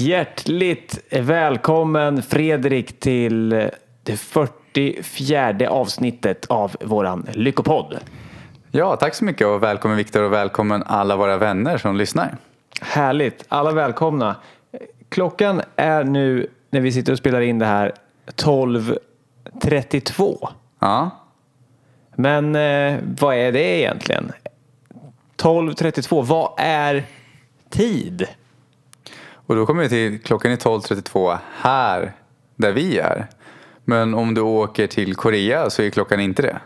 Hjärtligt välkommen Fredrik till det 44 avsnittet av våran Lyckopodd. Ja, tack så mycket och välkommen Viktor och välkommen alla våra vänner som lyssnar. Härligt, alla välkomna. Klockan är nu när vi sitter och spelar in det här 12.32. Ja, Men eh, vad är det egentligen? 12.32, vad är tid? Och då kommer vi till klockan är 12.32 här där vi är. Men om du åker till Korea så är klockan inte det.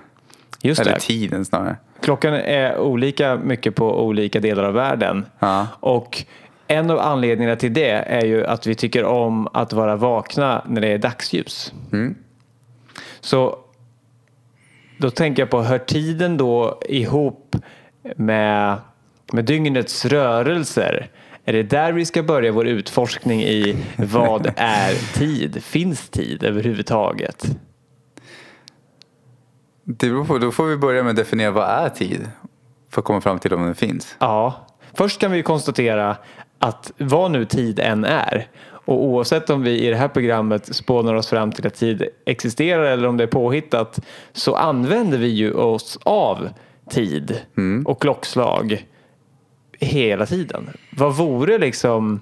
Just Eller det. tiden snarare. Klockan är olika mycket på olika delar av världen. Ja. Och en av anledningarna till det är ju att vi tycker om att vara vakna när det är dagsljus. Mm. Så då tänker jag på, hör tiden då ihop med, med dygnets rörelser? Är det där vi ska börja vår utforskning i vad är tid? Finns tid överhuvudtaget? Det beror på, då får vi börja med att definiera vad är tid. För att komma fram till om den finns. Ja, först kan vi konstatera att vad nu tid än är och oavsett om vi i det här programmet spånar oss fram till att tid existerar eller om det är påhittat så använder vi ju oss av tid och klockslag hela tiden. Vad vore liksom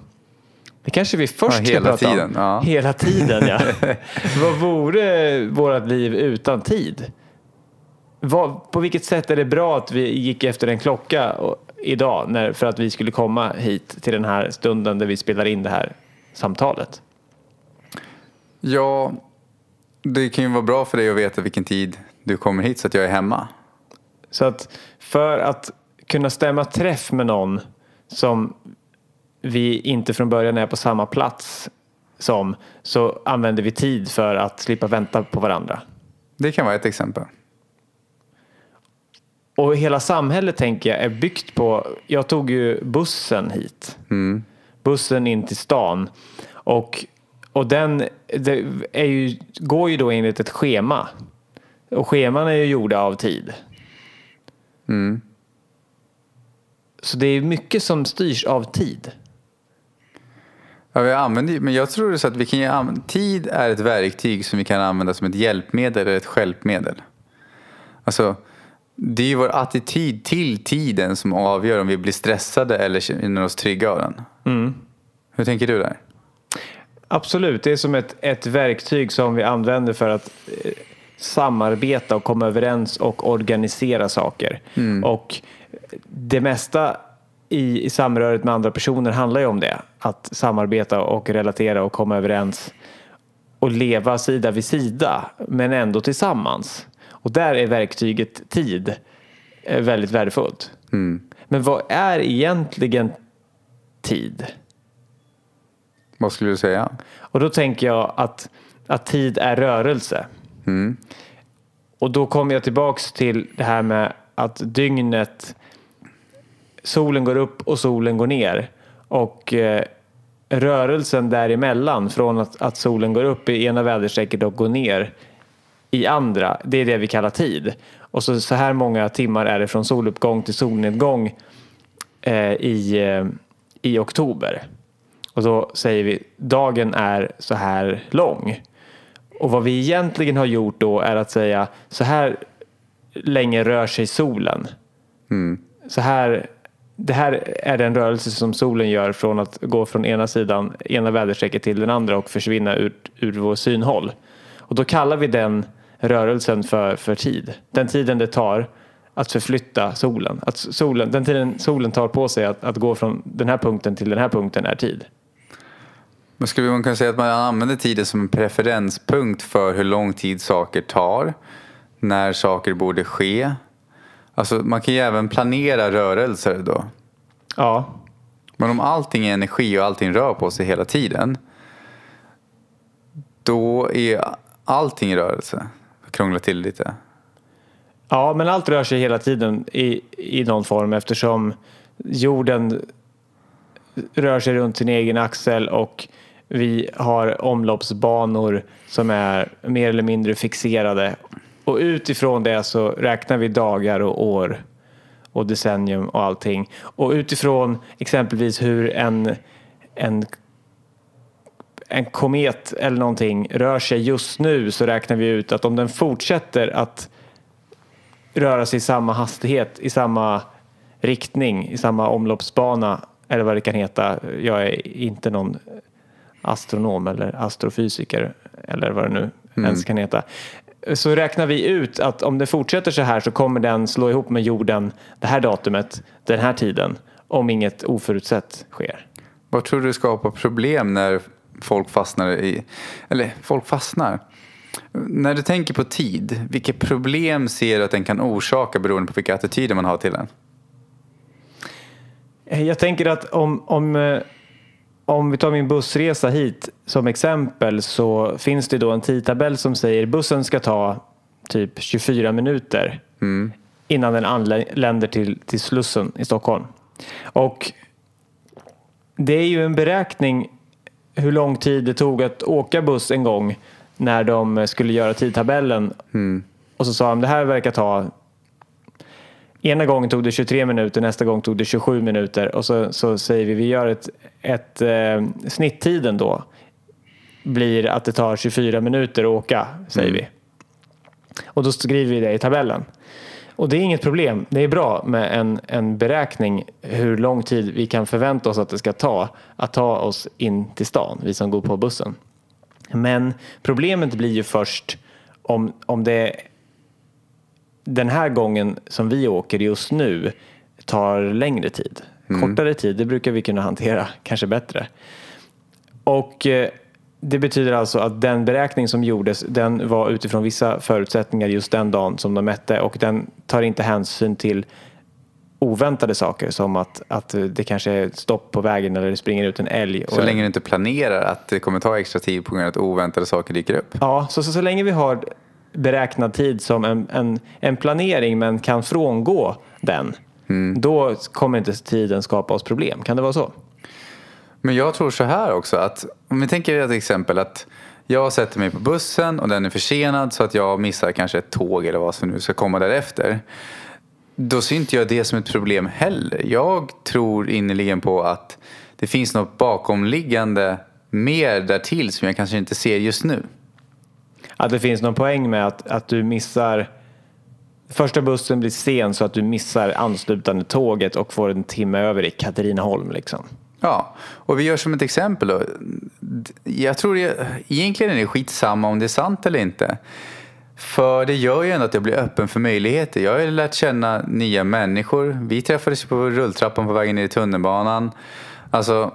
det kanske vi först Ja, ska hela prata tiden, om. ja. Hela tiden, ja. Vad vore vårt liv utan tid? Vad, på vilket sätt är det bra att vi gick efter en klocka idag när, för att vi skulle komma hit till den här stunden där vi spelar in det här samtalet? Ja, det kan ju vara bra för dig att veta vilken tid du kommer hit så att jag är hemma. Så att för att kunna stämma träff med någon som vi inte från början är på samma plats som så använder vi tid för att slippa vänta på varandra. Det kan vara ett exempel. Och hela samhället tänker jag är byggt på, jag tog ju bussen hit. Bussen in till stan. Och, och den det är ju, går ju då enligt ett schema. Och scheman är ju gjorda av tid. Så det är mycket som styrs av tid. Ja, vi använder, men jag tror så att vi kan tid är ett verktyg som vi kan använda som ett hjälpmedel eller ett stjälpmedel. Alltså, det är ju vår attityd till tiden som avgör om vi blir stressade eller känner oss trygga av den. Hur tänker du där? Absolut, det är som ett, ett verktyg som vi använder för att eh, samarbeta och komma överens och organisera saker. Och det mesta i, i samröret med andra personer handlar ju om det. Att samarbeta och relatera och komma överens och leva sida vid sida men ändå tillsammans. Och där är verktyget tid eh, väldigt värdefullt. Men vad är egentligen tid? Vad skulle du säga? Och då tänker jag att, att tid är rörelse. Och då kommer jag tillbaks till det här med att dygnet, solen går upp och solen går ner. Och eh, rörelsen däremellan från att, att solen går upp i ena väderstrecket och går ner i andra, det är det vi kallar tid. Och så, så här många timmar är det från soluppgång till solnedgång eh, i, eh, i oktober. Och då säger vi dagen är så här lång. Och vad vi egentligen har gjort då är att säga så här länge rör sig solen. Så här, det här är den rörelse som solen gör från att gå från ena sidan, ena väderstrecket till den andra och försvinna ur, ur vår synhåll. Och då kallar vi den rörelsen för, för tid. Den tiden det tar att förflytta solen. Att solen den tiden solen tar på sig att, att gå från den här punkten till den här punkten är tid. Men skulle man kunna säga att man använder tiden som en preferenspunkt för hur lång tid saker tar? När saker borde ske? Alltså man kan ju även planera rörelser då. Ja, Men om allting är energi och allting rör på sig hela tiden. Då är allting i rörelse. Krångla till lite. Ja, men allt rör sig hela tiden i, i någon form eftersom jorden rör sig runt sin egen axel och vi har omloppsbanor som är mer eller mindre fixerade. Och utifrån det så räknar vi dagar och år och decennium och allting. Och utifrån exempelvis hur en, en en komet eller någonting rör sig just nu så räknar vi ut att om den fortsätter att röra sig i samma hastighet, i samma riktning, i samma omloppsbana eller vad det kan heta. Jag är inte någon astronom eller astrofysiker eller vad det nu mm. ens kan heta. Så räknar vi ut att om det fortsätter så här så kommer den slå ihop med jorden det här datumet, den här tiden, om inget oförutsett sker. Vad tror du skapar problem när folk fastnar i, eller folk fastnar? När du tänker på tid, vilket problem ser du att den kan orsaka beroende på vilka attityder man har till den? Jag tänker att om, om, eh, om vi tar min bussresa hit som exempel så finns det då en tidtabell som säger bussen ska ta typ 24 minuter mm. innan den anländer till, till Slussen i Stockholm. Och det är ju en beräkning hur lång tid det tog att åka buss en gång när de skulle göra tidtabellen. Mm. Och så sa de det här verkar ta Ena gången tog det 23 minuter, nästa gång tog det 27 minuter och så, så säger vi vi gör ett, ett eh, snitttiden då blir att det tar 24 minuter att åka, säger mm. vi. Och då skriver vi det i tabellen. Och det är inget problem. Det är bra med en, en beräkning hur lång tid vi kan förvänta oss att det ska ta att ta oss in till stan, vi som går på bussen. Men problemet blir ju först om, om det den här gången som vi åker just nu tar längre tid. Mm. Kortare tid, det brukar vi kunna hantera kanske bättre. Och eh, det betyder alltså att den beräkning som gjordes den var utifrån vissa förutsättningar just den dagen som de mätte och den tar inte hänsyn till oväntade saker som att, att det kanske är stopp på vägen eller det springer ut en älg. Så länge du inte planerar att det kommer ta extra tid på grund av att oväntade saker dyker upp? Ja, så, så, så länge vi har beräknad tid som en, en, en planering men kan frångå den, mm. då kommer inte tiden skapa oss problem. Kan det vara så? Men jag tror så här också att om vi tänker ett exempel att jag sätter mig på bussen och den är försenad så att jag missar kanske ett tåg eller vad som nu ska komma därefter. Då ser inte jag det som ett problem heller. Jag tror innerligen på att det finns något bakomliggande mer därtill som jag kanske inte ser just nu. Att det finns någon poäng med att, att du missar Första bussen blir sen så att du missar anslutande tåget och får en timme över i Katrineholm. Liksom. Ja, och vi gör som ett exempel då. Jag tror det, egentligen är det skitsamma om det är sant eller inte. För det gör ju ändå att jag blir öppen för möjligheter. Jag har ju lärt känna nya människor. Vi träffades på rulltrappan på vägen ner i tunnelbanan. Alltså,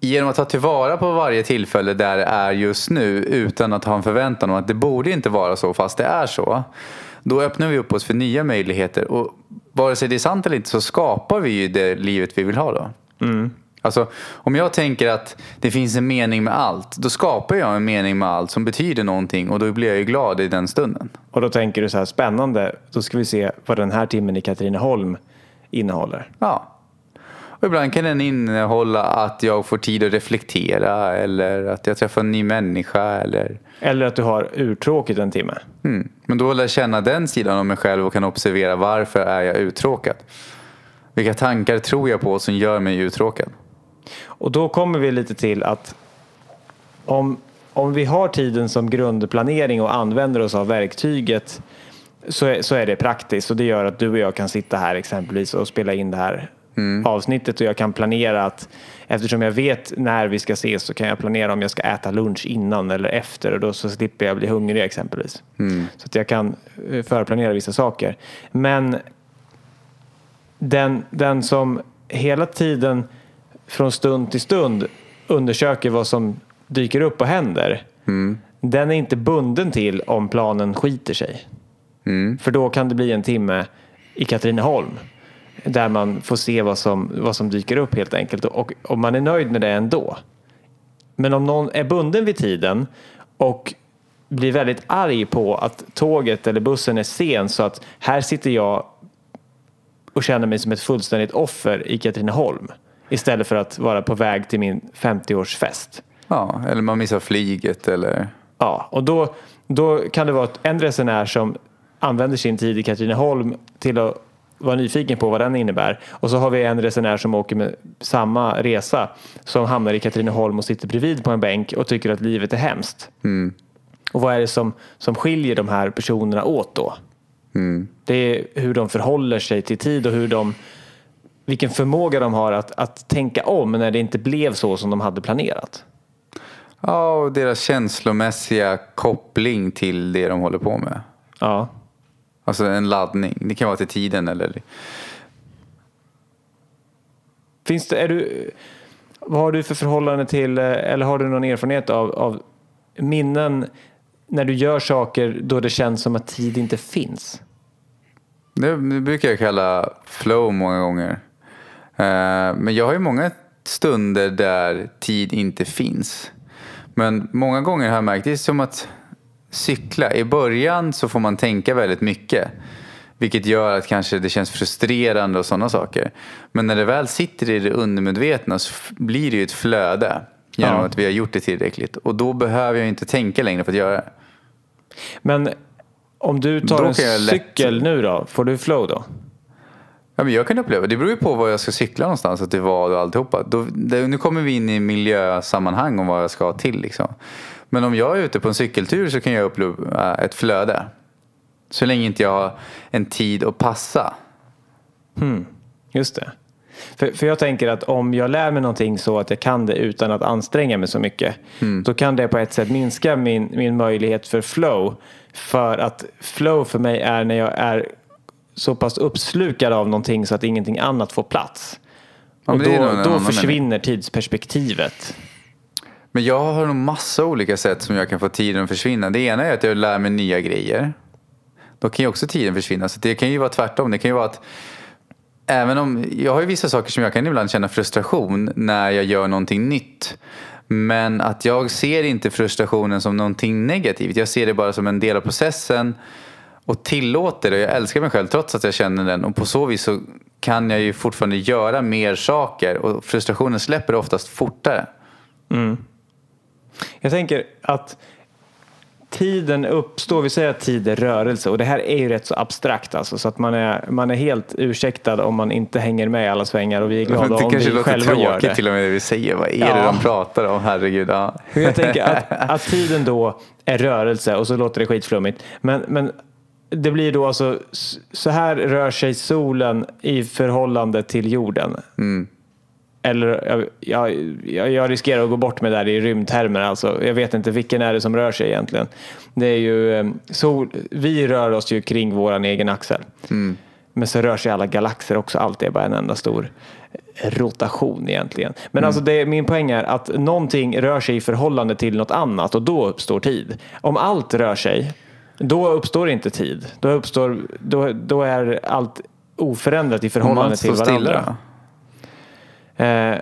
genom att ta tillvara på varje tillfälle där det är just nu utan att ha en förväntan om att det borde inte vara så fast det är så. Då öppnar vi upp oss för nya möjligheter och vare sig det är sant eller inte så skapar vi ju det livet vi vill ha då. Mm. Alltså, om jag tänker att det finns en mening med allt, då skapar jag en mening med allt som betyder någonting och då blir jag ju glad i den stunden. Och då tänker du så här, spännande, då ska vi se vad den här timmen i Katrineholm innehåller. Ja. Och ibland kan den innehålla att jag får tid att reflektera eller att jag träffar en ny människa. Eller, eller att du har urtråkigt en timme. Mm. Men då lär jag känna den sidan av mig själv och kan observera varför är jag uttråkad. Vilka tankar tror jag på som gör mig uttråkad? Och då kommer vi lite till att om, om vi har tiden som grundplanering och använder oss av verktyget så är, så är det praktiskt och det gör att du och jag kan sitta här exempelvis och spela in det här mm. avsnittet och jag kan planera att eftersom jag vet när vi ska ses så kan jag planera om jag ska äta lunch innan eller efter och då så slipper jag bli hungrig exempelvis. Mm. Så att jag kan eh, förplanera vissa saker. Men den, den som hela tiden från stund till stund undersöker vad som dyker upp och händer. Mm. Den är inte bunden till om planen skiter sig. Mm. För då kan det bli en timme i Katrineholm. Där man får se vad som, vad som dyker upp helt enkelt. Och om man är nöjd med det ändå. Men om någon är bunden vid tiden och blir väldigt arg på att tåget eller bussen är sen så att här sitter jag och känner mig som ett fullständigt offer i Katrineholm istället för att vara på väg till min 50-årsfest. Ja, eller man missar flyget eller... Ja, och då, då kan det vara en resenär som använder sin tid i Katrineholm till att vara nyfiken på vad den innebär. Och så har vi en resenär som åker med samma resa som hamnar i Katrineholm och sitter bredvid på en bänk och tycker att livet är hemskt. Och vad är det som, som skiljer de här personerna åt då? Det är hur de förhåller sig till tid och hur de, vilken förmåga de har att, att tänka om när det inte blev så som de hade planerat. Ja, och deras känslomässiga koppling till det de håller på med. Ja. Alltså en laddning. Det kan vara till tiden eller... Finns det, är du, vad har du för förhållande till, eh, eller har du någon erfarenhet av, av minnen när du gör saker då det känns som att tid inte finns? Det, det brukar jag kalla flow många gånger. Eh, men jag har ju många stunder där tid inte finns. Men många gånger har jag märkt, det är som att cykla. I början så får man tänka väldigt mycket. Vilket gör att kanske det känns frustrerande och sådana saker. Men när det väl sitter i det undermedvetna så blir det ju ett flöde. Genom Ja. att vi har gjort det tillräckligt. Och då behöver jag inte tänka längre för att göra det. Men om du tar en jag lätt- cykel nu då, får du flow då? Ja, men jag kan uppleva, det beror ju på var jag ska cykla någonstans och till vad och alltihopa. Då, det, nu kommer vi in i miljösammanhang om vad jag ska till. Liksom. Men om jag är ute på en cykeltur så kan jag uppleva ett flöde. Så länge inte jag har en tid att passa. Just det. För, för jag tänker att om jag lär mig någonting så att jag kan det utan att anstränga mig så mycket. Då kan det på ett sätt minska min, min möjlighet för flow. För att flow för mig är när jag är så pass uppslukad av någonting så att ingenting annat får plats. Ja, och då, då försvinner tidsperspektivet. Men jag har nog massa olika sätt som jag kan få tiden att försvinna. Det ena är att jag lär mig nya grejer. Då kan ju också tiden försvinna. Så det kan ju vara tvärtom. Det kan ju vara att även om jag har ju vissa saker som jag kan ibland känna frustration när jag gör någonting nytt. Men att jag ser inte frustrationen som någonting negativt. Jag ser det bara som en del av processen och tillåter det. Jag älskar mig själv trots att jag känner den och på så vis så kan jag ju fortfarande göra mer saker och frustrationen släpper oftast fortare. Mm. Jag tänker att tiden uppstår, vi säger att tid är rörelse och det här är ju rätt så abstrakt alltså så att man är, man är helt ursäktad om man inte hänger med i alla svängar och vi är glada det om kanske vi låter själva gör tråkigt det. till och med det vi säger. Vad är Ja. det de pratar om? Herregud. Ja. Jag tänker att, att tiden då är rörelse och så låter det skitflummigt. Men, men det blir då alltså så här rör sig solen i förhållande till jorden. Eller jag, jag, jag, riskerar att gå bort med det där i rymdtermer. Alltså. Jag vet inte vilken är det som rör sig egentligen. Det är ju, eh, sol, vi rör oss ju kring våran egen axel. Men så rör sig alla galaxer också. Allt är bara en enda stor rotation egentligen. Men alltså det, min poäng är att någonting rör sig i förhållande till något annat och då uppstår tid. Om allt rör sig, då uppstår inte tid. Då, uppstår, då, då är allt oförändrat i förhållande till varandra. stilla. Eh,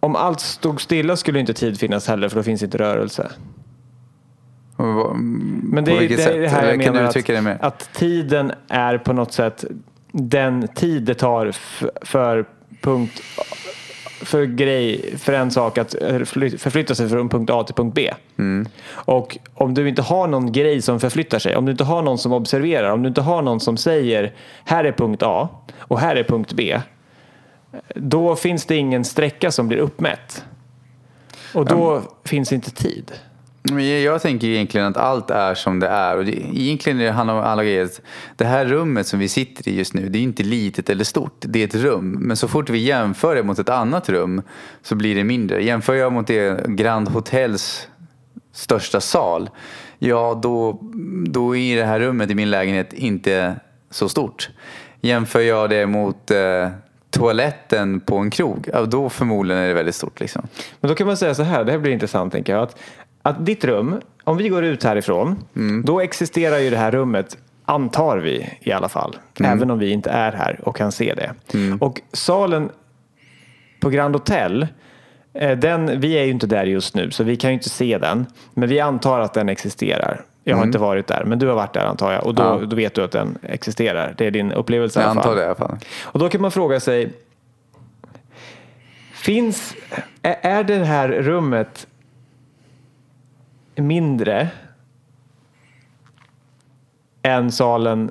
om allt stod stilla skulle inte tid finnas heller för då finns inte rörelse. Men det är det, är det här jag menar att, att tiden är på något sätt den tid det tar för punkt för grej, för en sak att förfly- förflytta sig från punkt A till punkt B. Mm. Och om du inte har någon grej som förflyttar sig, om du inte har någon som observerar, om du inte har någon som säger här är punkt A och här är punkt B. Då finns det ingen sträcka som blir uppmätt. Och då finns inte tid. Men jag- jag tänker egentligen att allt är som det är. Och det, egentligen det handlar om alla grejer. Det här rummet som vi sitter i just nu, det är inte litet eller stort. Det är ett rum. Men så fort vi jämför det mot ett annat rum så blir det mindre. Jämför jag mot det Grand Hotels största sal, ja då, då är det här rummet i min lägenhet inte så stort. Jämför jag det mot eh, toaletten på en krog, då förmodligen är det väldigt stort. Liksom. Men då kan man säga så här, det här blir intressant tänker jag. Att, att ditt rum, om vi går ut härifrån, då existerar ju det här rummet, antar vi i alla fall. Även om vi inte är här och kan se det. Och salen på Grand Hotel, eh, den, vi är ju inte där just nu så vi kan ju inte se den. Men vi antar att den existerar. Jag har inte varit där, men du har varit där antar jag. Och då, Ja. då vet du att den existerar. Det är din upplevelse i Jag alla fall. det i alla fall. Och då kan man fråga sig, finns, är är det här rummet mindre än salen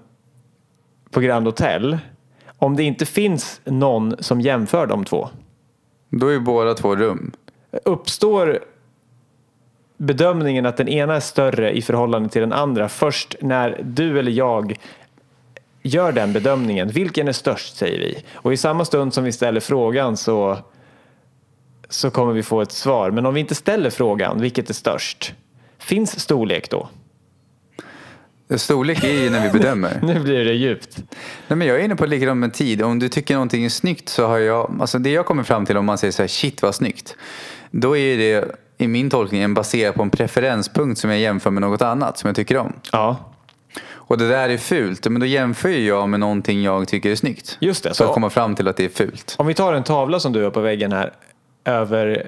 på Grand Hotel, om det inte finns någon som jämför de två, Då är ju båda två rum. uppstår bedömningen att den ena är större i förhållande till den andra först när du eller jag gör den bedömningen. Vilken är störst säger vi. Och i samma stund som vi ställer frågan så, så kommer vi få ett svar. Men om vi inte ställer frågan, vilket är störst? Finns storlek då? Storlek är ju när vi bedömer. Nu blir det djupt. Nej, men jag är inne på likadant med tid. Om du tycker någonting är snyggt så har jag, alltså det jag kommer fram till om man säger så här, shit vad snyggt. Då är det i min tolkning en baserad på en preferenspunkt som jag jämför med något annat som jag tycker om. Ja, Och det där är fult, men då jämför ju jag med någonting jag tycker är snyggt. just det. Så att komma fram till att det är fult. om vi tar en tavla som du har på väggen här över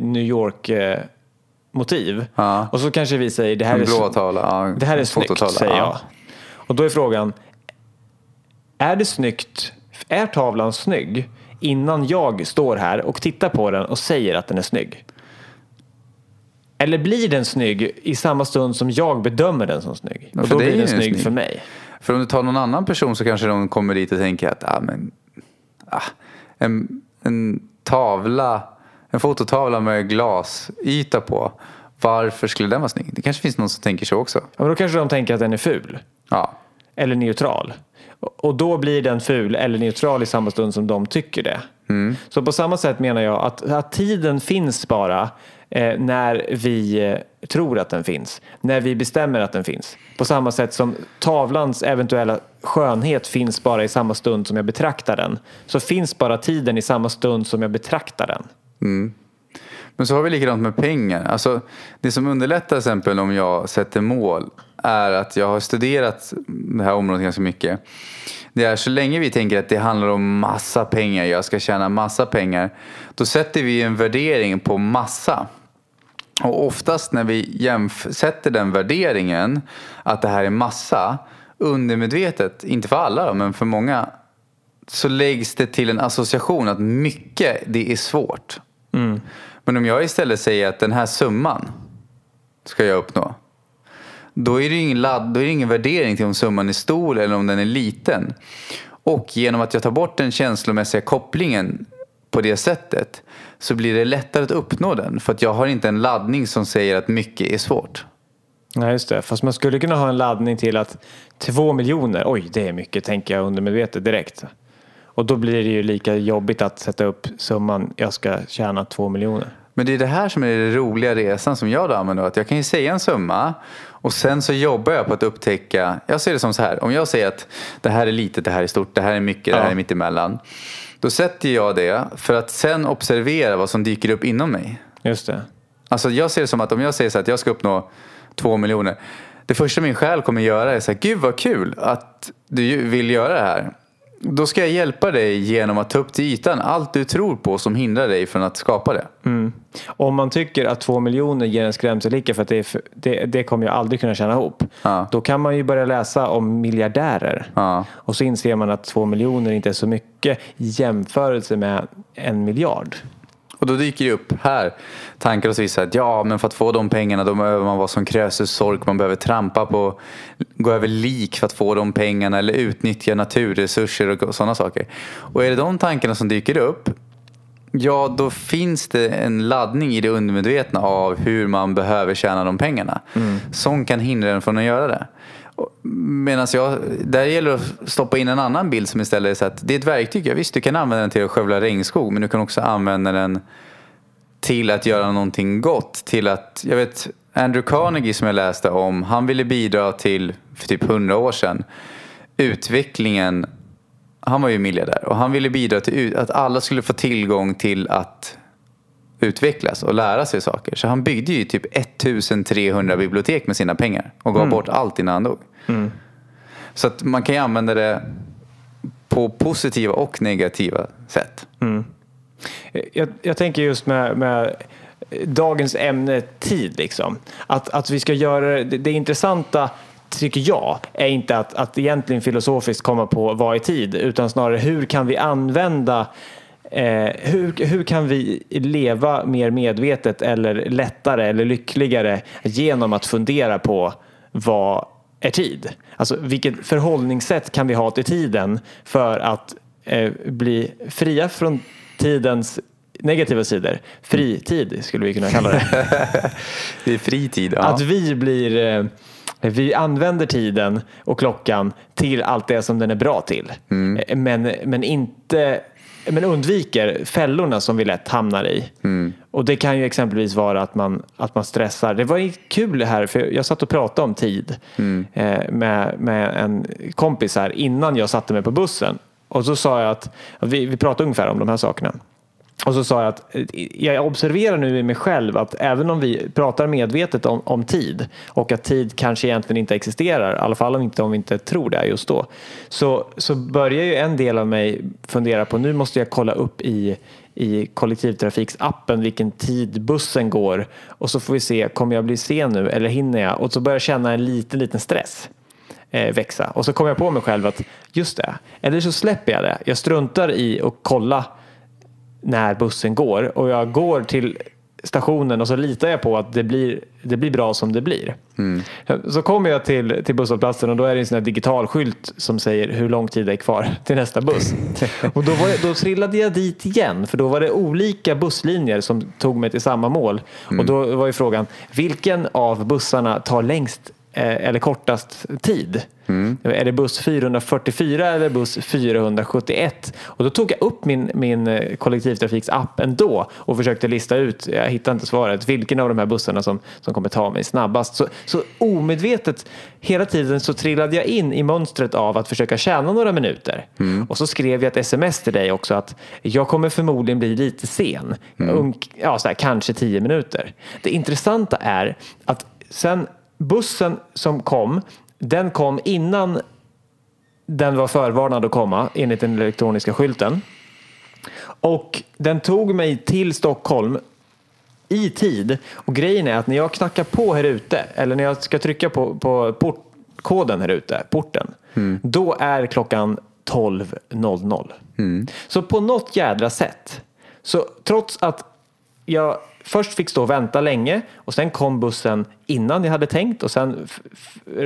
New York-motiv. Ja. Och så kanske vi säger det här En är blå tavla. Ja, Det här är snyggt, fototavla, säger ja. jag. Och då är frågan, är det snyggt, är tavlan snygg innan jag står här och tittar på den och säger att den är snygg? Eller blir den snygg i samma stund som jag bedömer den som snygg? Ja, och då blir den snygg, snygg. för mig. För om du tar någon annan person så kanske de kommer dit och tänker att ah, men, ah, en, en tavla, en fototavla med glasyta på. Varför skulle den vara snygg? Det kanske finns någon som tänker så också. Ja, men då kanske de tänker att den är ful. Ja, Eller neutral. Och då blir den ful eller neutral i samma stund som de tycker det. Så på samma sätt menar jag att, att tiden finns bara eh, när vi eh, tror att den finns. När vi bestämmer att den finns. På samma sätt som tavlans eventuella skönhet finns bara i samma stund som jag betraktar den. Så finns bara tiden i samma stund som jag betraktar den. Men så har vi likadant med pengar. Alltså, det som underlättar till exempel om jag sätter mål är att jag har studerat det här området ganska mycket. Det är så länge vi tänker att det handlar om massa pengar, jag ska tjäna massa pengar. Då sätter vi en värdering på massa. Och oftast när vi sätter den värderingen att det här är massa undermedvetet, inte för alla då, men för många så läggs det till en association att mycket det är svårt. Men om jag istället säger att den här summan ska jag uppnå. Då är det ingen, ladd, då är ingen värdering till om summan är stor eller om den är liten. Och genom att jag tar bort den känslomässiga kopplingen på det sättet så blir det lättare att uppnå den. För att jag har inte en laddning som säger att mycket är svårt. Nej, just det. Fast man skulle kunna ha en laddning till att två miljoner, oj det är mycket, tänker jag undermedvetet direkt. Och då blir det ju lika jobbigt att sätta upp summan jag ska tjäna två miljoner. Men det är det här som är den roliga resan som jag då använder. Att jag kan ju säga en summa och sen så jobbar jag på att upptäcka. Jag ser det som så här. Om jag säger att det här är litet, det här är stort, det här är mycket, det här Ja. är mittemellan. Då sätter jag det för att sen observera vad som dyker upp inom mig. Just det. Alltså jag ser det som att om jag säger så att jag ska uppnå två miljoner. Det första min själ kommer göra är så här, gud vad kul att du vill göra det här. Då ska jag hjälpa dig genom att ta upp till ytan allt du tror på som hindrar dig från att skapa det. Mm. Om man tycker att två miljoner ger en skrämselhicka för att det, för, det, det kommer jag aldrig kunna tjäna ihop. Ja. Då kan man ju börja läsa om miljardärer. Ja. Och så inser man att två miljoner inte är så mycket i jämförelse med en miljard. Och då dyker det upp här tankar hos vissa att ja, men för att få de pengarna då behöver man vara som Krösus sork. Man behöver trampa på, gå över lik för att få de pengarna eller utnyttja naturresurser och sådana saker. Och är det de tankarna som dyker upp, ja då finns det en laddning i det undermedvetna av hur man behöver tjäna de pengarna. Som kan hindra en från att göra det. Medan jag, där gäller det att stoppa in en annan bild som istället är så att det är ett verktyg. Ja, visst, du kan använda den till att skövla regnskog men du kan också använda den till att göra någonting gott. Till att, jag vet, Andrew Carnegie som jag läste om, han ville bidra till, för typ hundra år sedan, utvecklingen, han var ju miljardär och han ville bidra till att alla skulle få tillgång till att utvecklas och lära sig saker. Så han byggde ju typ 1300 bibliotek med sina pengar och gav bort allt innan han dog. Så att man kan ju använda det på positiva och negativa sätt. Jag, jag tänker just med, med dagens ämne tid. Liksom. Att, att vi ska göra det, det intressanta tycker jag är inte att, att egentligen filosofiskt komma på vad är tid utan snarare hur kan vi använda eh, hur, hur kan vi leva mer medvetet eller lättare eller lyckligare genom att fundera på vad är tid? Alltså vilket förhållningssätt kan vi ha till tiden för att eh, bli fria från tidens negativa sidor? Fritid skulle vi kunna kalla det. Det är fritid. Ja. Att vi blir eh, vi använder tiden och klockan till allt det som den är bra till. Eh, Men, men, inte, men undviker fällorna som vi lätt hamnar i. Och det kan ju exempelvis vara att man, att man stressar. Det var kul här, för jag satt och pratade om tid eh, med, med en kompis här innan jag satte mig på bussen. Och så sa jag att, att vi, vi pratade ungefär om de här sakerna. Och så sa jag att eh, jag observerar nu i mig själv att även om vi pratar medvetet om, om tid och att tid kanske egentligen inte existerar, i alla fall om inte, om vi inte tror det just då, så, så börjar ju en del av mig fundera på nu måste jag kolla upp i, i kollektivtrafiksappen vilken tid bussen går och så får vi se, kommer jag bli sen nu eller hinner jag? Och så börjar jag känna en liten, liten stress eh, växa. Och så kommer jag på mig själv att just det, eller så släpper jag det. Jag struntar i att kolla när bussen går och jag går till stationen och så litar jag på att det blir, det blir bra som det blir. Så kommer jag till, till busshållplatsen och då är det en sån digital skylt som säger hur lång tid det är kvar till nästa buss. och då, var jag, då trillade jag dit igen för då var det olika busslinjer som tog mig till samma mål. Och då var ju frågan, vilken av bussarna tar längst eller kortast tid? Är det buss 444 eller buss 471? Och då tog jag upp min, min eh, kollektivtrafiksapp ändå och försökte lista ut, jag hittade inte svaret, vilken av de här bussarna som, som kommer ta mig snabbast. Så, så omedvetet hela tiden så trillade jag in i mönstret av att försöka tjäna några minuter. Och så skrev jag ett sms till dig också att jag kommer förmodligen bli lite sen. Unk, ja, så här, kanske tio minuter. Det intressanta är att sen bussen som kom, den kom innan den var förvarnad att komma enligt den elektroniska skylten. Och den tog mig till Stockholm i tid. Och grejen är att när jag knackar på här ute, eller när jag ska trycka på, på portkoden här ute, porten, då är klockan 12.00. Så på något jädra sätt, så trots att jag först fick stå och vänta länge och sen kom bussen innan jag hade tänkt och sen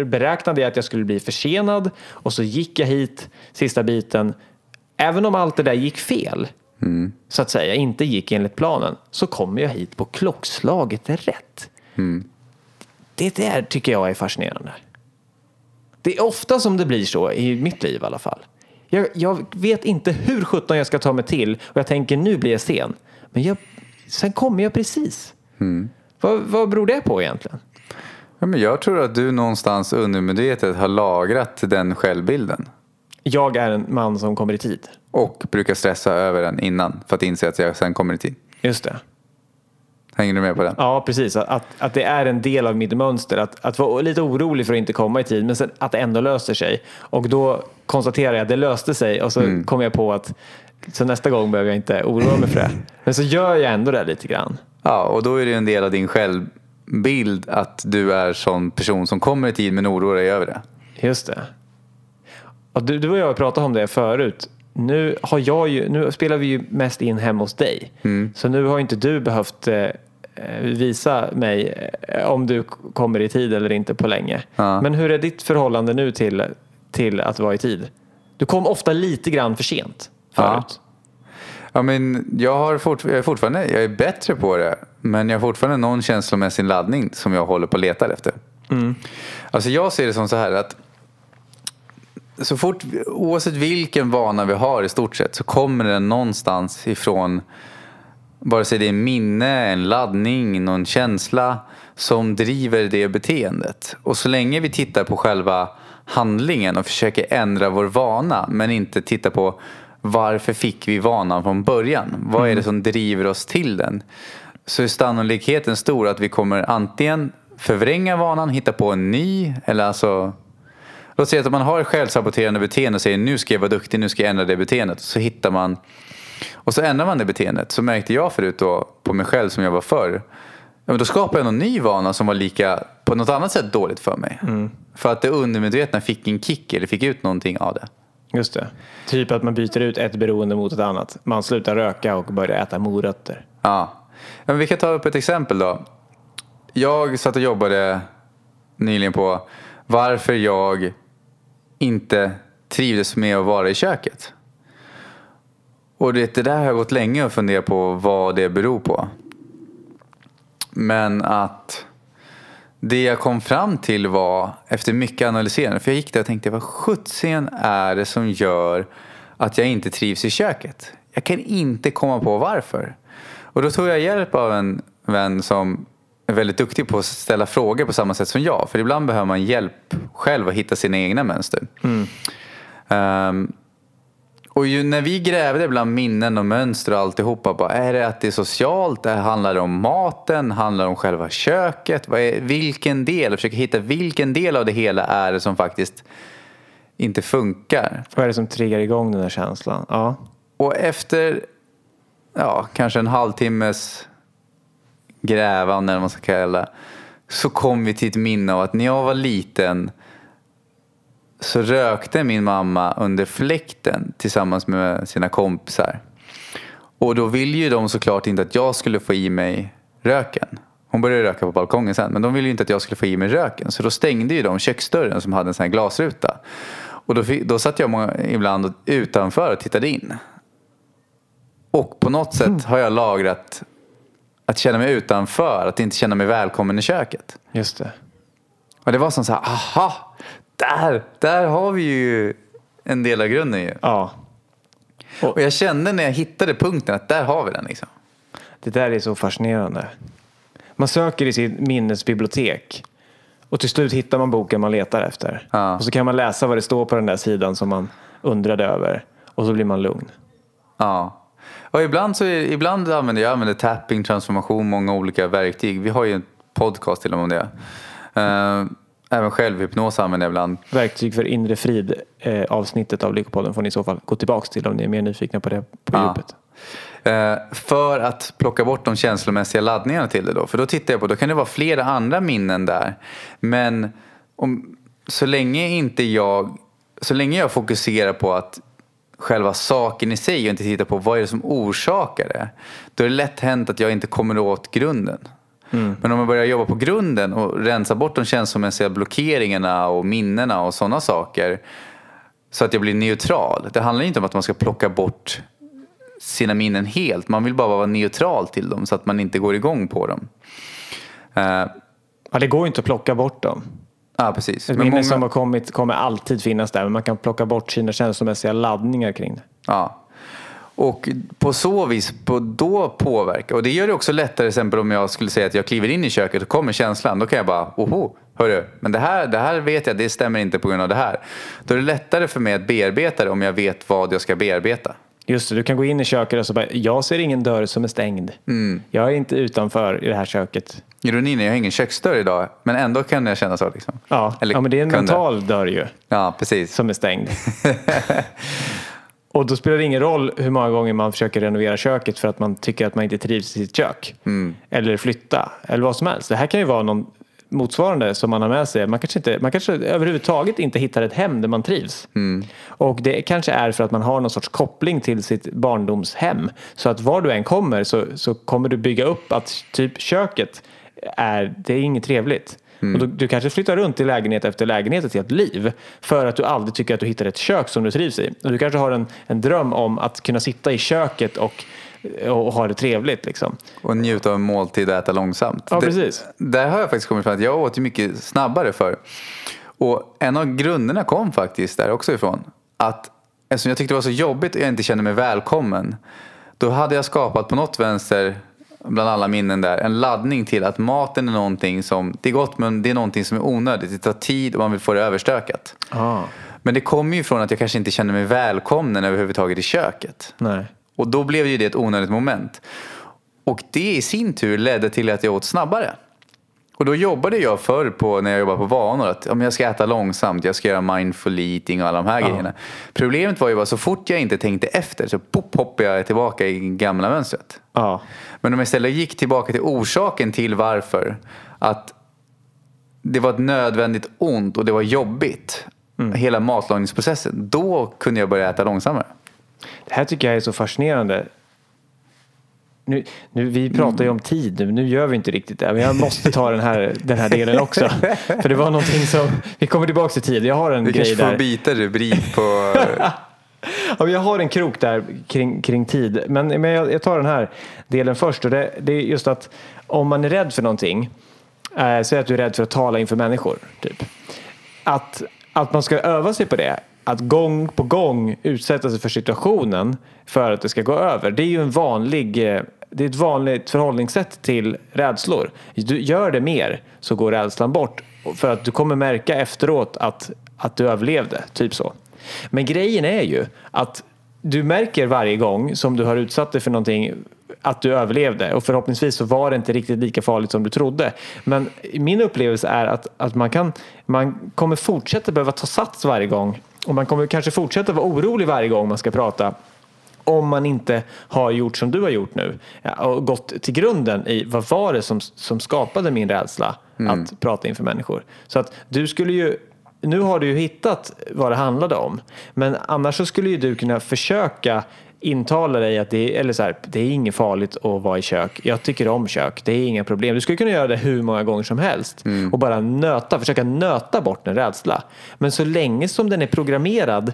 beräknade jag att jag skulle bli försenad och så gick jag hit sista biten. Även om allt det där gick fel, så att säga, inte gick enligt planen, så kom jag hit på klockslaget rätt. Det där tycker jag är fascinerande. Det är ofta som det blir så i mitt liv i alla fall. Jag, jag vet inte hur sjutton jag ska ta mig till och jag tänker nu blir jag sen. Men jag, sen kommer jag precis. Vad, vad beror det på egentligen? Ja, men jag tror att du någonstans undermedvetet har lagrat den självbilden. Jag är en man som kommer i tid. Och brukar stressa över den innan för att inse att jag sen kommer i tid. Just det. Hänger du med på den? Ja, precis. Att- Att, det är en del av mitt mönster. Att, att vara lite orolig för att inte komma i tid, men sen att det ändå löser sig. Och då konstaterar jag att det löste sig och så kommer jag på att så nästa gång behöver jag inte oroa mig för det. Men så gör jag ändå det lite grann. Ja, och då är det en del av din självbild att du är sån person som kommer i tid men oroar dig över det. Just det. Och du, du och jag pratade om det förut. Nu, har jag ju, nu spelar vi ju mest in hemma hos dig. Så nu har inte du behövt eh, visa mig eh, om du kommer i tid eller inte på länge. Ja. Men hur är ditt förhållande nu till, till att vara i tid? Du kom ofta lite grann för sent förut. Ja, men jag, har fort, jag, är fortfarande, jag är bättre på det, men jag har fortfarande någon känslomässig laddning som jag håller på och letar efter. Alltså jag ser det som så här att så fort, oavsett vilken vana vi har i stort sett så kommer den någonstans ifrån vare sig det är minne, en laddning, någon känsla som driver det beteendet. Och så länge vi tittar på själva handlingen och försöker ändra vår vana men inte titta på varför fick vi vanan från början? Vad är det som driver oss till den? Så är sannolikheten stor att vi kommer antingen förvränga vanan, hitta på en ny eller alltså Låt säga att man har ett självsaboterande beteende och säger nu ska jag vara duktig, nu ska jag ändra det beteendet. Så hittar man och så ändrar man det beteendet. Så märkte jag förut då på mig själv som jag var förr. Ja, men då skapade jag någon ny vana som var lika på något annat sätt dåligt för mig. För att det undermedvetna fick en kick eller fick ut någonting av det. Just det. Typ att man byter ut ett beroende mot ett annat. Man slutar röka och börjar äta morötter. Ja. men vi kan ta upp ett exempel då. Jag satt och jobbade nyligen på varför jag inte trivdes med att vara i köket. Och det, det där har jag gått länge och funderat på vad det beror på. Men att det jag kom fram till var, efter mycket analyserande, för jag gick där och tänkte vad sjuttsingen är det som gör att jag inte trivs i köket? Jag kan inte komma på varför. Och då tog jag hjälp av en vän som är väldigt duktig på att ställa frågor på samma sätt som jag. För ibland behöver man hjälp själv att hitta sina egna mönster. Mm. Um, och ju när vi grävde bland minnen och mönster och alltihopa, bara, är det att det är socialt? Det handlar det om maten? Handlar det om själva köket? Vad är, vilken del? Jag försöker hitta vilken del av det hela är det som faktiskt inte funkar. Vad är det som triggar igång den här känslan? Ja. Och efter ja, kanske en halvtimmes grävande, eller vad man ska kalla det, så kom vi till ett minne av att när jag var liten så rökte min mamma under fläkten tillsammans med sina kompisar. Och då ville ju de såklart inte att jag skulle få i mig röken. Hon började röka på balkongen sen, men de ville ju inte att jag skulle få i mig röken. Så då stängde ju de köksdörren som hade en sån här glasruta. Och då, fick, då satt jag många, ibland utanför och tittade in. Och på något sätt har jag lagrat att känna mig utanför, att inte känna mig välkommen i köket. Just det. Och det var som så här, aha, där, där har vi ju en del av grunden ju. Ja. Och jag kände när jag hittade punkten att där har vi den liksom. Det där är så fascinerande. Man söker i sitt minnesbibliotek och till slut hittar man boken man letar efter. Ja. Och så kan man läsa vad det står på den där sidan som man undrade över och så blir man lugn. Ja. Och ibland, så är, ibland använder jag använder tapping, transformation, många olika verktyg. Vi har ju en podcast till och med om det. Eh, även självhypnos använder jag ibland. Verktyg för inre frid eh, avsnittet av Lyckopodden får ni i så fall gå tillbaka till om ni är mer nyfikna på det på Ja. djupet. Eh, för att plocka bort de känslomässiga laddningarna till det då. För då tittar jag på, då kan det vara flera andra minnen där. Men om, så länge inte jag, så länge jag fokuserar på att själva saken i sig och inte tittar på vad är det som orsakar det. Då är det lätt hänt att jag inte kommer åt grunden. Men om jag börjar jobba på grunden och rensa bort de känslomässiga blockeringarna och minnena och sådana saker. Så att jag blir neutral. Det handlar inte om att man ska plocka bort sina minnen helt. Man vill bara vara neutral till dem så att man inte går igång på dem. Eh, Ja, det går ju inte att plocka bort dem. Ja, precis. Ett Men minne många- som har kommit kommer alltid finnas där men man kan plocka bort sina känslomässiga laddningar kring det. Ja. Och på så vis, på då påverka. Och det gör det också lättare, till exempel om jag skulle säga att jag kliver in i köket och kommer känslan. Då kan jag bara, oho, hörru, men det här, det här vet jag, det stämmer inte på grund av det här. Då är det lättare för mig att bearbeta det om jag vet vad jag ska bearbeta. Just det, du kan gå in i köket och så bara, jag ser ingen dörr som är stängd. Mm. Jag är inte utanför i det här köket. Ironin är, jag har ingen köksdörr idag, men ändå kan jag känna så. Liksom. Ja, Eller ja men det är en kunde. mental dörr ju Ja, precis. som är stängd. och då spelar det ingen roll hur många gånger man försöker renovera köket för att man tycker att man inte trivs i sitt kök. Mm. Eller flytta, eller vad som helst. Det här kan ju vara någon motsvarande som man har med sig. Man kanske, inte, man kanske överhuvudtaget inte hittar ett hem där man trivs. Mm. Och det kanske är för att man har någon sorts koppling till sitt barndomshem. Så att var du än kommer så, så kommer du bygga upp att typ köket är, det är inget trevligt. Och du, du kanske flyttar runt i lägenhet efter lägenhet ett helt liv för att du aldrig tycker att du hittar ett kök som du trivs i. Och du kanske har en, en dröm om att kunna sitta i köket och, och ha det trevligt. Liksom. Och njuta av en måltid och äta långsamt. Ja, Det- precis. Där har jag faktiskt kommit fram att jag åt ju mycket snabbare för. Och en av grunderna kom faktiskt där också ifrån. Att eftersom jag tyckte det var så jobbigt och jag inte kände mig välkommen. Då hade jag skapat på något vänster, bland alla minnen där, en laddning till att maten är någonting som, det är gott men det är någonting som är onödigt. Det tar tid och man vill få det överstökat. Ah, Men det kommer ju från att jag kanske inte känner mig välkommen överhuvudtaget i köket. nej. Och då blev ju det ett onödigt moment. Och det i sin tur ledde till att jag åt snabbare. Och då jobbade jag förr på, när jag jobbade på vanor, att om jag ska äta långsamt, jag ska göra mindful eating och alla de här grejerna. Problemet var ju bara så fort jag inte tänkte efter så pop, hoppade jag tillbaka i gamla mönstret. Ja. Men om jag istället gick tillbaka till orsaken till varför, att det var ett nödvändigt ont och det var jobbigt, hela matlagningsprocessen, då kunde jag börja äta långsammare. Det här tycker jag är så fascinerande. Nu, nu, vi pratar ju om tid nu, nu gör vi inte riktigt det. Men jag måste ta den här, den här delen också. För det var någonting som, vi kommer tillbaka till tid. Jag har en Vi grej kanske får där. byta rubrik på... Ja, jag har en krok där kring, kring tid. Men, men jag, jag tar den här delen först. Och det, det är just att om man är rädd för någonting. Eh, säg att du är rädd för att tala inför människor. Typ. Att, att man ska öva sig på det. Att gång på gång utsätta sig för situationen för att det ska gå över. Det är ju en vanlig, eh, det är ett vanligt förhållningssätt till rädslor. Du gör det mer så går rädslan bort. För att du kommer märka efteråt att, att du överlevde. Typ så. Men grejen är ju att du märker varje gång som du har utsatt dig för någonting att du överlevde och förhoppningsvis så var det inte riktigt lika farligt som du trodde. Men min upplevelse är att, att man, kan, man kommer fortsätta behöva ta sats varje gång och man kommer kanske fortsätta vara orolig varje gång man ska prata om man inte har gjort som du har gjort nu och gått till grunden i vad var det som, som skapade min rädsla att prata inför människor. Så att du skulle ju nu har du ju hittat vad det handlade om. Men annars så skulle ju du kunna försöka intala dig att det är, eller så här, det är inget farligt att vara i kök. Jag tycker om kök. Det är inga problem. Du skulle kunna göra det hur många gånger som helst och bara nöta, försöka nöta bort en rädsla. Men så länge som den är programmerad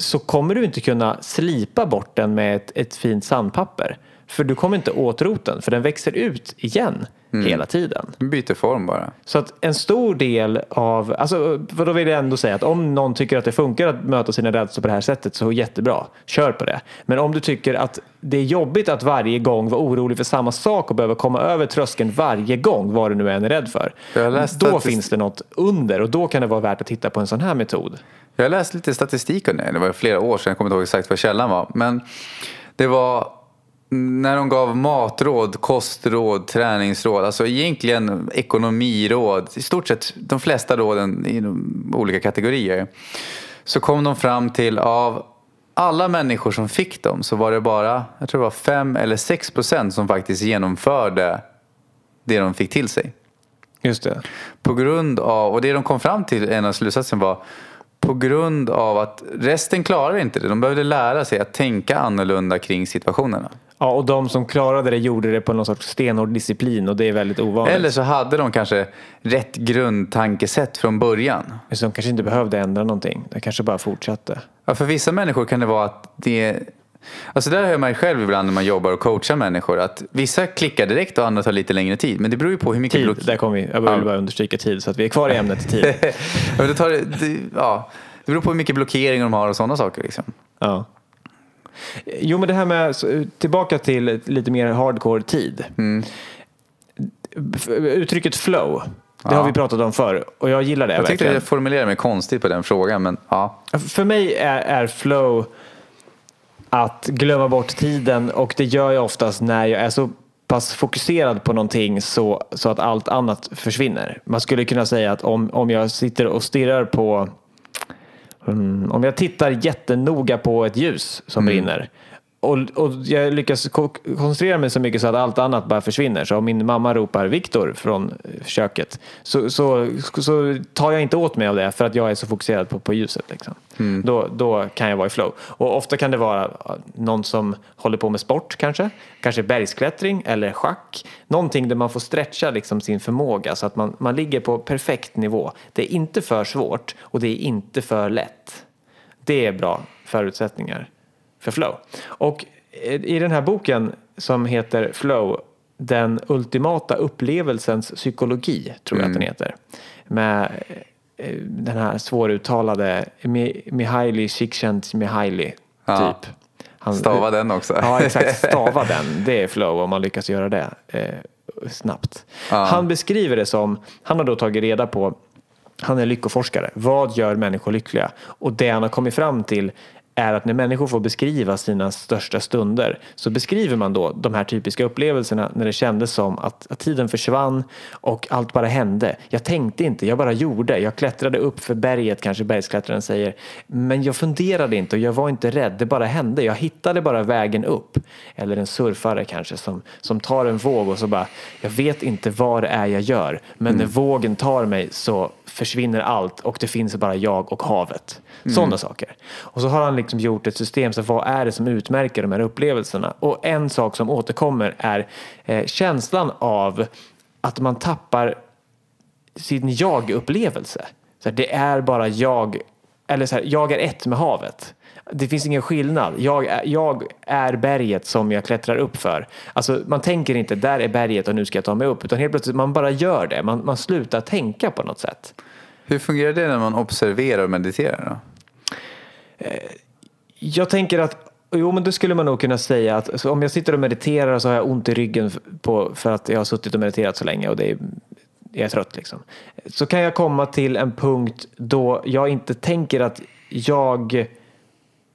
så kommer du inte kunna slipa bort den med ett, ett fint sandpapper. För du kommer inte åt roten, för den växer ut igen hela tiden. Byter form bara. Så att en stor del av, alltså, för då vill jag ändå säga att om någon tycker att det funkar att möta sina rädslor på det här sättet så jättebra, kör på det. Men om du tycker att det är jobbigt att varje gång vara orolig för samma sak och behöva komma över tröskeln varje gång, vad du nu än är rädd för. Då finns det något under och då kan det vara värt att titta på en sån här metod. Jag har läst lite statistik. Det var flera år sedan, jag kommer inte ihåg exakt vad källan var. Men det var när de gav matråd, kostråd, träningsråd, alltså egentligen ekonomiråd, i stort sett de flesta råden i olika kategorier. Så kom de fram till av alla människor som fick dem så var det bara, jag tror det var 5 eller 6 procent som faktiskt genomförde det de fick till sig. Just det. På grund av, och det de kom fram till, en av slutsatsen var på grund av att resten klarar inte det. De behövde lära sig att tänka annorlunda kring situationerna. Ja, och de som klarade det gjorde det på någon sorts stenhård disciplin och det är väldigt ovanligt. Eller så hade de kanske rätt grundtankesätt från början. Så de kanske inte behövde ändra någonting. De kanske bara fortsatte. Ja, för vissa människor kan det vara att det Alltså där hör man själv ibland när man jobbar och coachar människor att vissa klickar direkt och andra tar lite längre tid. Men det beror ju på hur mycket Tid, block... där kom vi. Jag vill bara understryka tid så att vi är kvar i ämnet tid. ja, det, tar, det, ja, det beror på hur mycket blockering de har och sådana saker. Liksom. Ja. Jo, men det här med, tillbaka till lite mer hardcore tid. F- Uttrycket flow, det Ja. har vi pratat om förr och jag gillar det Jag tyckte verkligen. jag formulerade mig konstigt på den frågan men ja. För mig är, är flow att glömma bort tiden och det gör jag oftast när jag är så pass fokuserad på någonting så, så att allt annat försvinner. Man skulle kunna säga att om, om jag sitter och stirrar på Mm, om jag tittar jättenoga på ett ljus som brinner och, och jag lyckas ko- koncentrera mig så mycket så att allt annat bara försvinner. Så om min mamma ropar Viktor från eh, köket så, så, så tar jag inte åt mig av det för att jag är så fokuserad på, på ljuset. Liksom. Då, då kan jag vara i flow. Och ofta kan det vara någon som håller på med sport kanske. Kanske bergsklättring eller schack. Någonting där man får stretcha liksom sin förmåga så att man, man ligger på perfekt nivå. Det är inte för svårt och det är inte för lätt. Det är bra förutsättningar för flow. Och i den här boken som heter Flow, den ultimata upplevelsens psykologi, tror jag att den heter. Med eh, den här svåruttalade Mi- Mihaly Csikszentmihalyi, Ja. typ. Han, Stava den också. Ja, exakt. Stava den. Det är flow om man lyckas göra det eh, snabbt. Ja. Han beskriver det som, han har då tagit reda på, han är lyckoforskare. Vad gör människor lyckliga? Och det han har kommit fram till är att när människor får beskriva sina största stunder så beskriver man då de här typiska upplevelserna när det kändes som att, att tiden försvann och allt bara hände. Jag tänkte inte, jag bara gjorde. Jag klättrade upp för berget, kanske bergsklättraren säger. Men jag funderade inte och jag var inte rädd. Det bara hände. Jag hittade bara vägen upp. Eller en surfare kanske som, som tar en våg och så bara, jag vet inte vad det är jag gör. Men när vågen tar mig så försvinner allt och det finns bara jag och havet. Sådana saker. Och så har han liksom gjort ett system, så vad är det som utmärker de här upplevelserna? Och en sak som återkommer är eh, känslan av att man tappar sin jag-upplevelse. Så det är bara jag, eller så här, jag är ett med havet. Det finns ingen skillnad. Jag är, jag är berget som jag klättrar upp för. Alltså, man tänker inte där är berget och nu ska jag ta mig upp. Utan helt plötsligt man bara gör det. Man, man slutar tänka på något sätt. Hur fungerar det när man observerar och mediterar? Då? Eh, jag tänker att Jo, men då skulle man nog kunna säga att om jag sitter och mediterar så har jag ont i ryggen på, för att jag har suttit och mediterat så länge och det är, jag är trött. Liksom. Så kan jag komma till en punkt då jag inte tänker att jag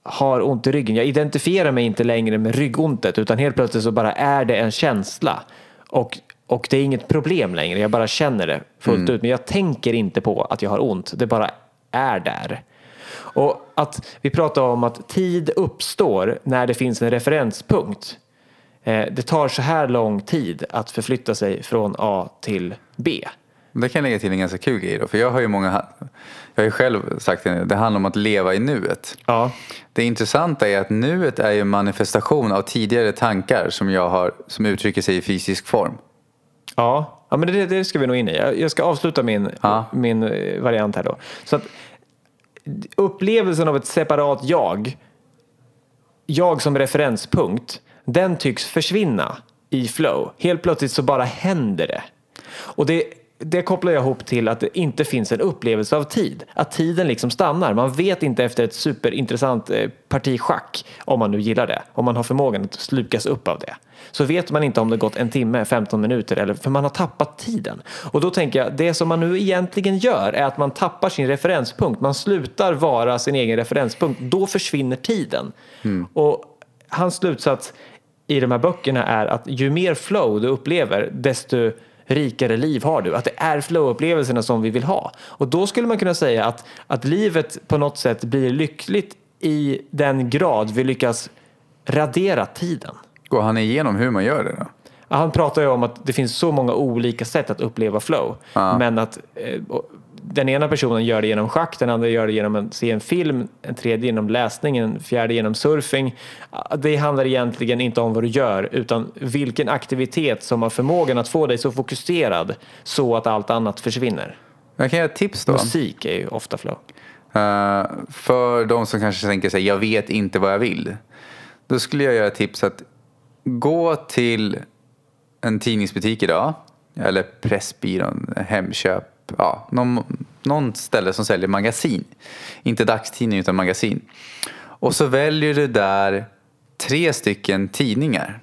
har ont i ryggen. Jag identifierar mig inte längre med ryggontet utan helt plötsligt så bara är det en känsla. Och, och det är inget problem längre, jag bara känner det fullt ut. Men jag tänker inte på att jag har ont, det bara är där. Och att vi pratar om att tid uppstår när det finns en referenspunkt. Eh, Det tar så här lång tid att förflytta sig från A till B. Det kan jag lägga till en ganska kul grej då. För jag har ju många, jag har ju själv sagt det, det handlar om att leva i nuet. Ja, Det intressanta är att nuet är ju en manifestation av tidigare tankar som jag har, som uttrycker sig i fysisk form. Ja. ja men det, det ska vi nog in i. Jag- Jag ska avsluta min, Ja. min eh, variant här då. Så att upplevelsen av ett separat jag, jag som referenspunkt, den tycks försvinna i flow. Helt plötsligt så bara händer det. Och det, det kopplar jag ihop till att det inte finns en upplevelse av tid. Att tiden liksom stannar. Man vet inte efter ett superintressant eh, parti schack, om man nu gillar det, om man har förmågan att slukas upp av det. Så vet man inte om det gått en timme, 15 minuter, eller, för man har tappat tiden. Och då tänker jag, det som man nu egentligen gör är att man tappar sin referenspunkt. Man slutar vara sin egen referenspunkt. Då försvinner tiden. Och hans slutsats i de här böckerna är att ju mer flow du upplever, desto rikare liv har du. Att det är flow-upplevelserna som vi vill ha. Och då skulle man kunna säga att, att livet på något sätt blir lyckligt i den grad vi lyckas radera tiden. Går han igenom hur man gör det då? Han pratar ju om att det finns så många olika sätt att uppleva flow. Ja. Men att eh, den ena personen gör det genom schack, den andra gör det genom att se en film, en tredje genom läsning, en fjärde genom surfing. Ah, Det handlar egentligen inte om vad du gör utan vilken aktivitet som har förmågan att få dig så fokuserad så att allt annat försvinner. Jag kan ge ett tips då. Musik är ju ofta flow. Eh, för de som kanske tänker sig, jag vet inte vad jag vill. Då skulle jag göra ett tips att gå till en tidningsbutik idag. Eller Pressbyrån, Hemköp. Ja, någon, någon ställe som säljer magasin. Inte dagstidning utan magasin. Och så väljer du där tre stycken tidningar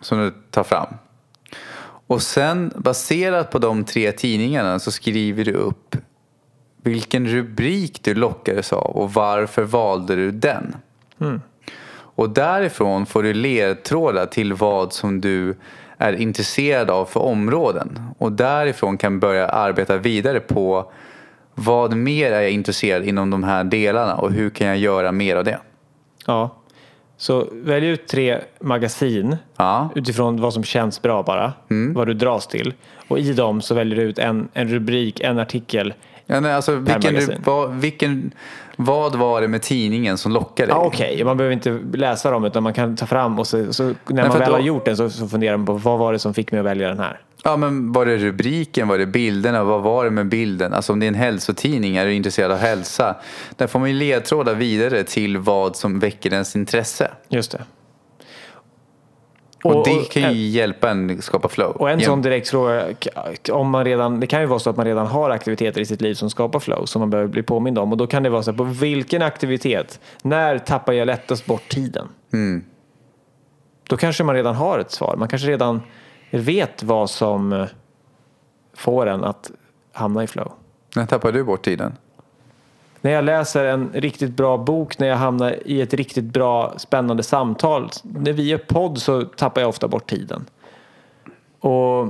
som du tar fram. Och sen baserat på de tre tidningarna så skriver du upp vilken rubrik du lockades av och varför valde du den. Mm. Och därifrån får du ledtrådar till vad som du är intresserad av för områden. Och därifrån kan du börja arbeta vidare på vad mer är jag intresserad inom de här delarna och hur kan jag göra mer av det. Ja. Så välj ut tre magasin Ja, utifrån vad som känns bra bara, vad du dras till. Och i dem så väljer du ut en, en rubrik, en artikel. ja nej, alltså vilken, magasin. vad, vilken, vad var det med tidningen som lockade dig? Ja, Okej, man behöver inte läsa dem utan man kan ta fram och så, så när för man väl har gjort den så, så funderar man på vad var det som fick mig att välja den här. Ja, men var det rubriken, var det bilderna, vad var det med bilden? Alltså om det är en hälsotidning, är du intresserad av hälsa? Där får man ju ledtrådar vidare till vad som väcker ens intresse. Just det. Och, det kan ju en, hjälpa en skapa flow. och en Jäm- sån direkt fråga, k- om man redan, det kan ju vara så att man redan har aktiviteter i sitt liv som skapar flow som man behöver bli påmind om. Och då kan det vara så här, på vilken aktivitet, när tappar jag lättast bort tiden? Mm. Då kanske man redan har ett svar. Man kanske redan vet vad som får en att hamna i flow. När tappar du bort tiden? När jag läser en riktigt bra bok, när jag hamnar i ett riktigt bra spännande samtal. När vi gör podd så tappar jag ofta bort tiden. Och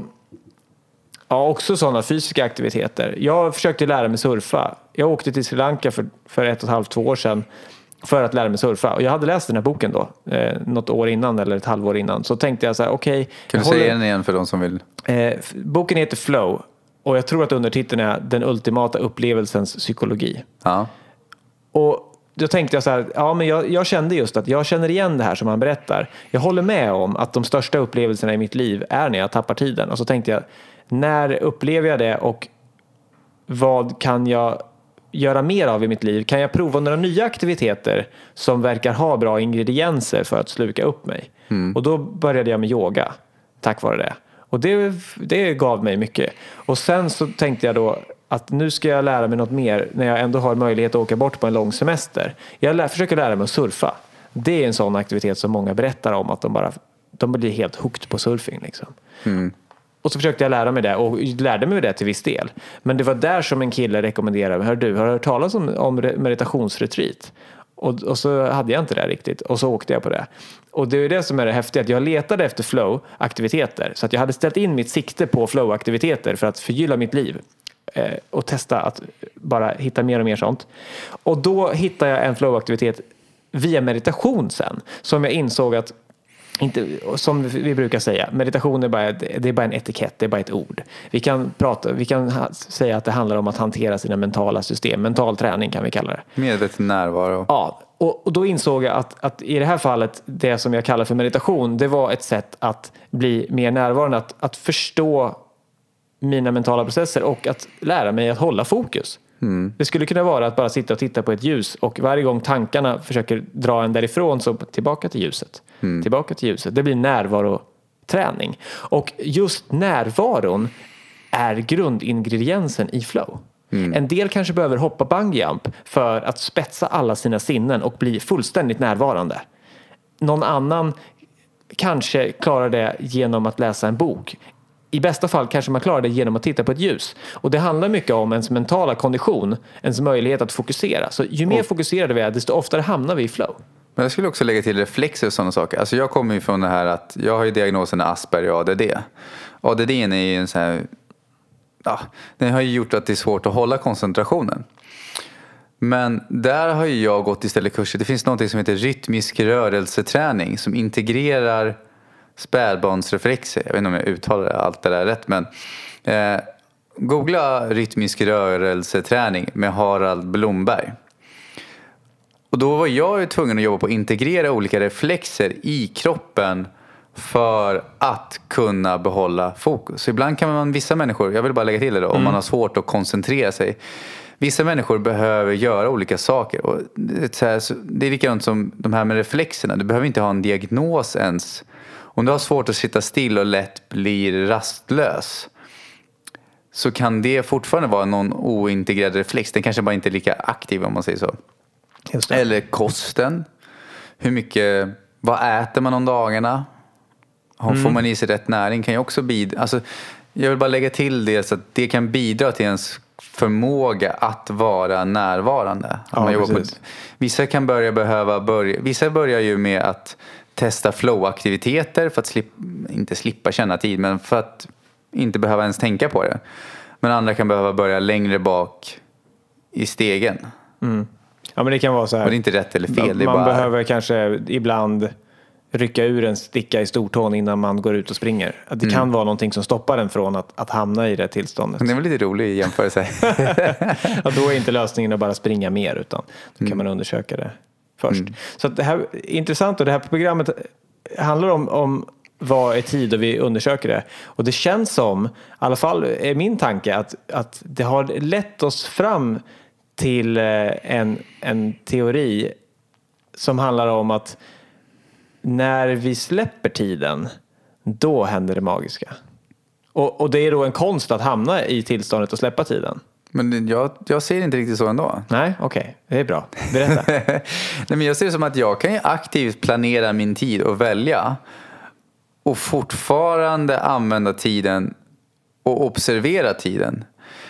ja, också sådana fysiska aktiviteter. Jag försökte lära mig surfa. Jag åkte till Sri Lanka för, för ett och ett halvt, två år sedan för att lära mig surfa. Och jag hade läst den här boken då, eh, något år innan eller ett halvår innan. Så tänkte jag så här, okej. Kan jag du säga håller- den igen för de som vill? Eh, boken heter Flow och jag tror att undertiteln är Den ultimata upplevelsens psykologi. Ja. Och då tänkte jag så här, ja men jag, jag, kände just att jag känner igen det här som han berättar. Jag håller med om att de största upplevelserna i mitt liv är när jag tappar tiden. Och så tänkte jag, när upplever jag det och vad kan jag göra mer av i mitt liv? Kan jag prova några nya aktiviteter som verkar ha bra ingredienser för att sluka upp mig? Mm. Och då började jag med yoga tack vare det. Och det, det gav mig mycket. Och sen så tänkte jag då att nu ska jag lära mig något mer när jag ändå har möjlighet att åka bort på en lång semester. Jag lär, försöker lära mig att surfa. Det är en sån aktivitet som många berättar om att de bara de blir helt hooked på surfing. Liksom. Mm. Och så försökte jag lära mig det och lärde mig det till viss del. Men det var där som en kille rekommenderade Hör du, har du hört talas om, om meditationsretreat? Och, och, så hade jag inte det riktigt och så åkte jag på det. Och det är det som är det häftiga, att jag letade efter flow-aktiviteter. Så att jag hade ställt in mitt sikte på flow-aktiviteter för att förgylla mitt liv. Eh, och testa att bara hitta mer och mer sånt. Och då hittade jag en flow-aktivitet via meditation sen. Som jag insåg att inte, som vi brukar säga, meditation är bara, det är bara en etikett, det är bara ett ord. Vi kan, prata, vi kan säga att det handlar om att hantera sina mentala system, mental träning kan vi kalla det. Medveten närvaro. Ja, och, och då insåg jag att, att i det här fallet, det som jag kallar för meditation, det var ett sätt att bli mer närvarande, att, att förstå mina mentala processer och att lära mig att hålla fokus. Mm. Det skulle kunna vara att bara sitta och titta på ett ljus och varje gång tankarna försöker dra en därifrån så tillbaka till ljuset. Mm. Tillbaka till ljuset. Det blir närvaroträning. Och just närvaron är grundingrediensen i flow. Mm. En del kanske behöver hoppa bungyjump för att spetsa alla sina sinnen och bli fullständigt närvarande. Någon annan kanske klarar det genom att läsa en bok i bästa fall kanske man klarar det genom att titta på ett ljus. Och det handlar mycket om ens mentala kondition, ens möjlighet att fokusera. Så ju mer fokuserade vi är, desto oftare hamnar vi i flow. Men jag skulle också lägga till reflexer och sådana saker. Alltså jag kommer ju från det här att jag har ju diagnosen Asperger och ADD. ADD är ju en sån här, ja, den har ju gjort att det är svårt att hålla koncentrationen. Men där har ju jag gått istället kurser. Det finns något som heter rytmisk rörelseträning som integrerar spädbarnsreflexer. Jag vet inte om jag uttalar allt det där rätt men eh, Googla rytmisk rörelseträning med Harald Blomberg. Och då var jag ju tvungen att jobba på att integrera olika reflexer i kroppen för att kunna behålla fokus. Så ibland kan man, vissa människor, jag vill bara lägga till det då, mm. om man har svårt att koncentrera sig. Vissa människor behöver göra olika saker. Och det, är likadant som de här med reflexerna. Du behöver inte ha en diagnos ens om du har svårt att sitta still och lätt blir rastlös så kan det fortfarande vara någon ointegrerad reflex. Den kanske bara inte är lika aktiv om man säger så. Eller kosten. Hur mycket, vad äter man om dagarna? Mm. Får man i sig rätt näring kan ju också bidra. Alltså, jag vill bara lägga till det så att det kan bidra till ens förmåga att vara närvarande. Ja, på, vissa kan börja behöva börja, vissa börjar ju med att testa flow-aktiviteter för att slippa, inte slippa känna tid, men för att inte behöva ens tänka på det. Men andra kan behöva börja längre bak i stegen. Mm. Ja men det kan vara så här. Och det är inte rätt eller fel. Man, bara... behöver kanske ibland rycka ur en sticka i stortån innan man går ut och springer. Det kan mm. vara någonting som stoppar en från att, att hamna i det tillståndet. Det är väl lite rolig jämförelse. ja, då är inte lösningen att bara springa mer utan då kan mm. man undersöka det först. Mm. Så det här är intressant och det här programmet handlar om, om vad är tid och vi undersöker det. Och det känns som, i alla fall är min tanke, att, att det har lett oss fram till eh, en, en teori som handlar om att när vi släpper tiden, då händer det magiska. Och, och det är då en konst att hamna i tillståndet och släppa tiden. Men jag, jag ser inte riktigt så ändå. Nej, okej. Okay. Det är bra. Berätta. Nej, men jag ser det som att jag kan ju aktivt planera min tid och välja. Och fortfarande använda tiden och observera tiden.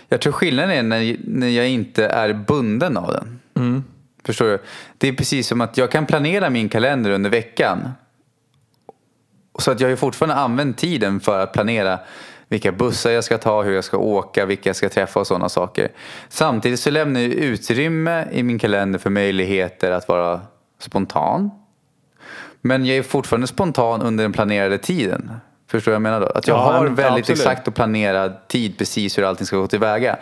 Jag tror skillnaden är när, när jag inte är bunden av den. Mm. Förstår du? Det är precis som att jag kan planera min kalender under veckan. Så att jag har fortfarande använt tiden för att planera vilka bussar jag ska ta, hur jag ska åka, vilka jag ska träffa och sådana saker. Samtidigt så lämnar jag utrymme i min kalender för möjligheter att vara spontan. Men jag är fortfarande spontan under den planerade tiden. Förstår du vad jag menar då? Att jag Ja, har men- väldigt absolut. exakt och planerad tid precis hur allting ska gå tillväga.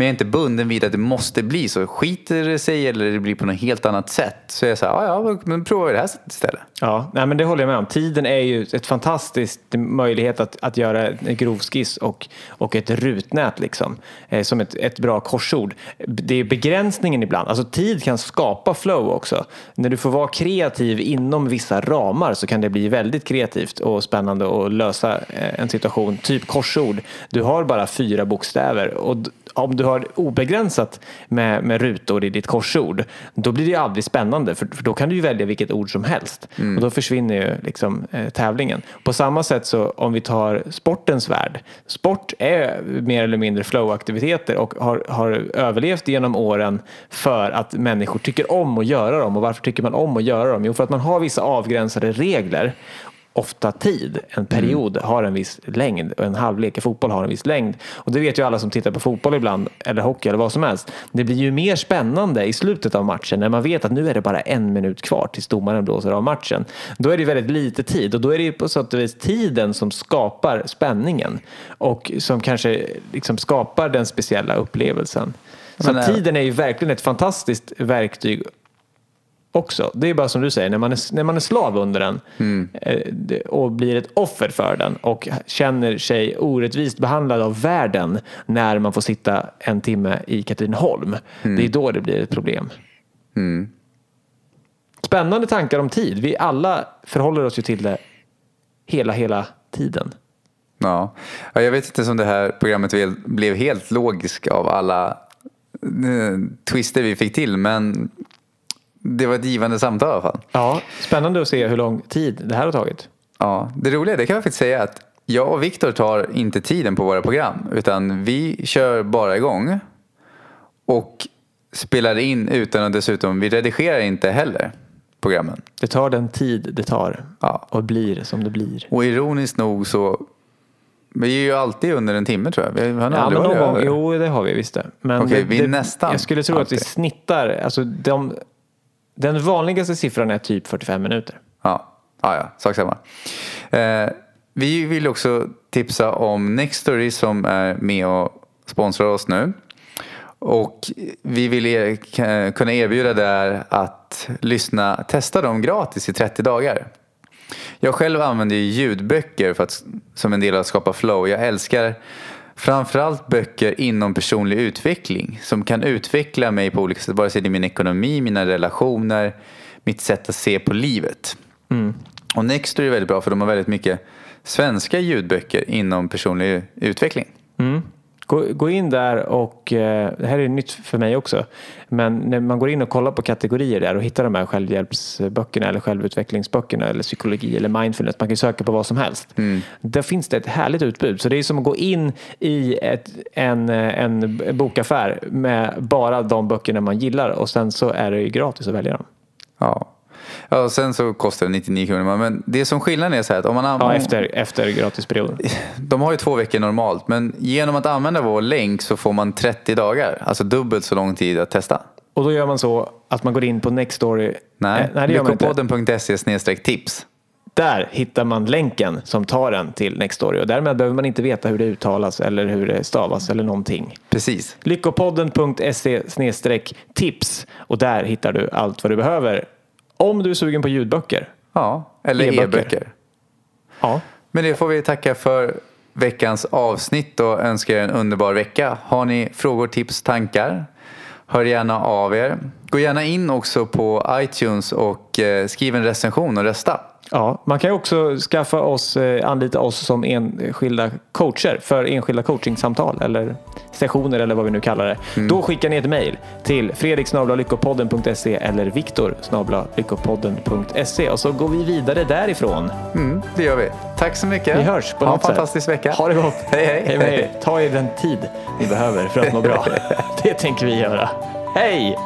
Men jag är inte bunden vid att det måste bli så. Skiter det sig eller det blir på något helt annat sätt så är jag så här, ja ja, men provar vi det här sättet istället. Ja, nej, men det håller jag med om. Tiden är ju ett fantastiskt möjlighet att, att göra en grov skiss och, och ett rutnät liksom. Eh, som ett, ett bra korsord. Det är begränsningen ibland. Alltså tid kan skapa flow också. När du får vara kreativ inom vissa ramar så kan det bli väldigt kreativt och spännande att lösa eh, en situation. Typ korsord. Du har bara fyra bokstäver och om du har obegränsat med, med rutor i ditt korsord, då blir det ju aldrig spännande för, för då kan du ju välja vilket ord som helst och då försvinner ju liksom, eh, tävlingen. På samma sätt så om vi tar sportens värld. Sport är mer eller mindre flow-aktiviteter och har, har överlevt genom åren för att människor tycker om att göra dem. Och varför tycker man om att göra dem? Jo, för att man har vissa avgränsade regler ofta tid. En period har en viss längd och en halvlek i fotboll har en viss längd. Och det vet ju alla som tittar på fotboll ibland, eller hockey eller vad som helst. Det blir ju mer spännande i slutet av matchen när man vet att nu är det bara en minut kvar tills domaren blåser av matchen. Då är det väldigt lite tid och då är det ju på sätt och vis tiden som skapar spänningen och som kanske liksom skapar den speciella upplevelsen. Så äh, tiden är ju verkligen ett fantastiskt verktyg också. Det är bara som du säger, när man är, när man är slav under den eh, det- och blir ett offer för den och känner sig orättvist behandlad av världen när man får sitta en timme i Katrineholm. Det är då det blir ett problem. Spännande tankar om tid. Vi alla förhåller oss ju till det hela, hela tiden. Ja. ja, jag vet inte om det här programmet blev helt logiskt av alla eh, twister vi fick till men det var ett givande samtal i alla fall. Ja, spännande att se hur lång tid det här har tagit. Ja, det roliga, det kan jag faktiskt säga att jag och Viktor tar inte tiden på våra program utan vi kör bara igång och spelar in utan att dessutom, vi redigerar inte heller programmen. Det tar den tid det tar Ja. och blir som det blir. Och ironiskt nog så, vi är ju alltid under en timme tror jag. Vi har Ja, men någon gång, jo det har vi visst det. Men det, vi det, nästan Jag skulle tro att vi alltid. snittar, alltså de, den vanligaste siffran är typ 45 minuter. Ja, ja, ja sak samma. Eh, vi vill också tipsa om Nextory som är med och sponsrar oss nu. Och vi vill er, eh, kunna erbjuda där att lyssna, testa dem gratis i 30 dagar. Jag själv använder ljudböcker för att, som en del av att skapa flow. Jag älskar framförallt böcker inom personlig utveckling som kan utveckla mig på olika sätt. Vare sig det är min ekonomi, mina relationer, mitt sätt att se på livet. Och Nextory är väldigt bra för de har väldigt mycket svenska ljudböcker inom personlig utveckling. Mm. Gå, gå in där och, eh, det här är nytt för mig också, men när man går in och kollar på kategorier där och hittar de här självhjälpsböckerna eller självutvecklingsböckerna eller psykologi eller mindfulness, man kan ju söka på vad som helst. Där finns det ett härligt utbud. Så det är som att gå in i ett, en, eh, en bokaffär med bara de böckerna man gillar och sen så är det ju gratis att välja dem. Ja. Ja, och sen så kostar det 99 kronor. Men det som skillnaden är så här att om man Ja, använder... efter, efter gratisperioden. De har ju två veckor normalt, men genom att använda vår länk så får man 30 dagar. Alltså dubbelt så lång tid att testa. Och då gör man så att man går in på Nextory. Nej, Eh, nej det gör man inte. tips. Där hittar man länken som tar en till Nextory och därmed behöver man inte veta hur det uttalas eller hur det stavas eller någonting. Precis. Lyckopodden.se tips och där hittar du allt vad du behöver om du är sugen på ljudböcker. Ja, eller E-böcker. e-böcker. Ja, Men det får vi tacka för veckans avsnitt och önska er en underbar vecka. Har ni frågor, tips, tankar? Hör gärna av er. Gå gärna in också på iTunes och eh, skriv en recension och rösta. Ja. man kan ju också skaffa oss, eh, anlita oss som enskilda coacher för enskilda coachingsamtal eller sessioner eller vad vi nu kallar det. Mm. Då skickar ni ett mejl till fredriksnablalyckopodden.se eller viktor lyckopodden.se och så går vi vidare därifrån. Mm, det gör vi. Tack så mycket. Vi hörs på ha en fantastisk sätt. vecka. Ha det gott. Hej, hej. hej, er. Ta er den tid ni behöver för att må bra. Det tänker vi göra. Hej!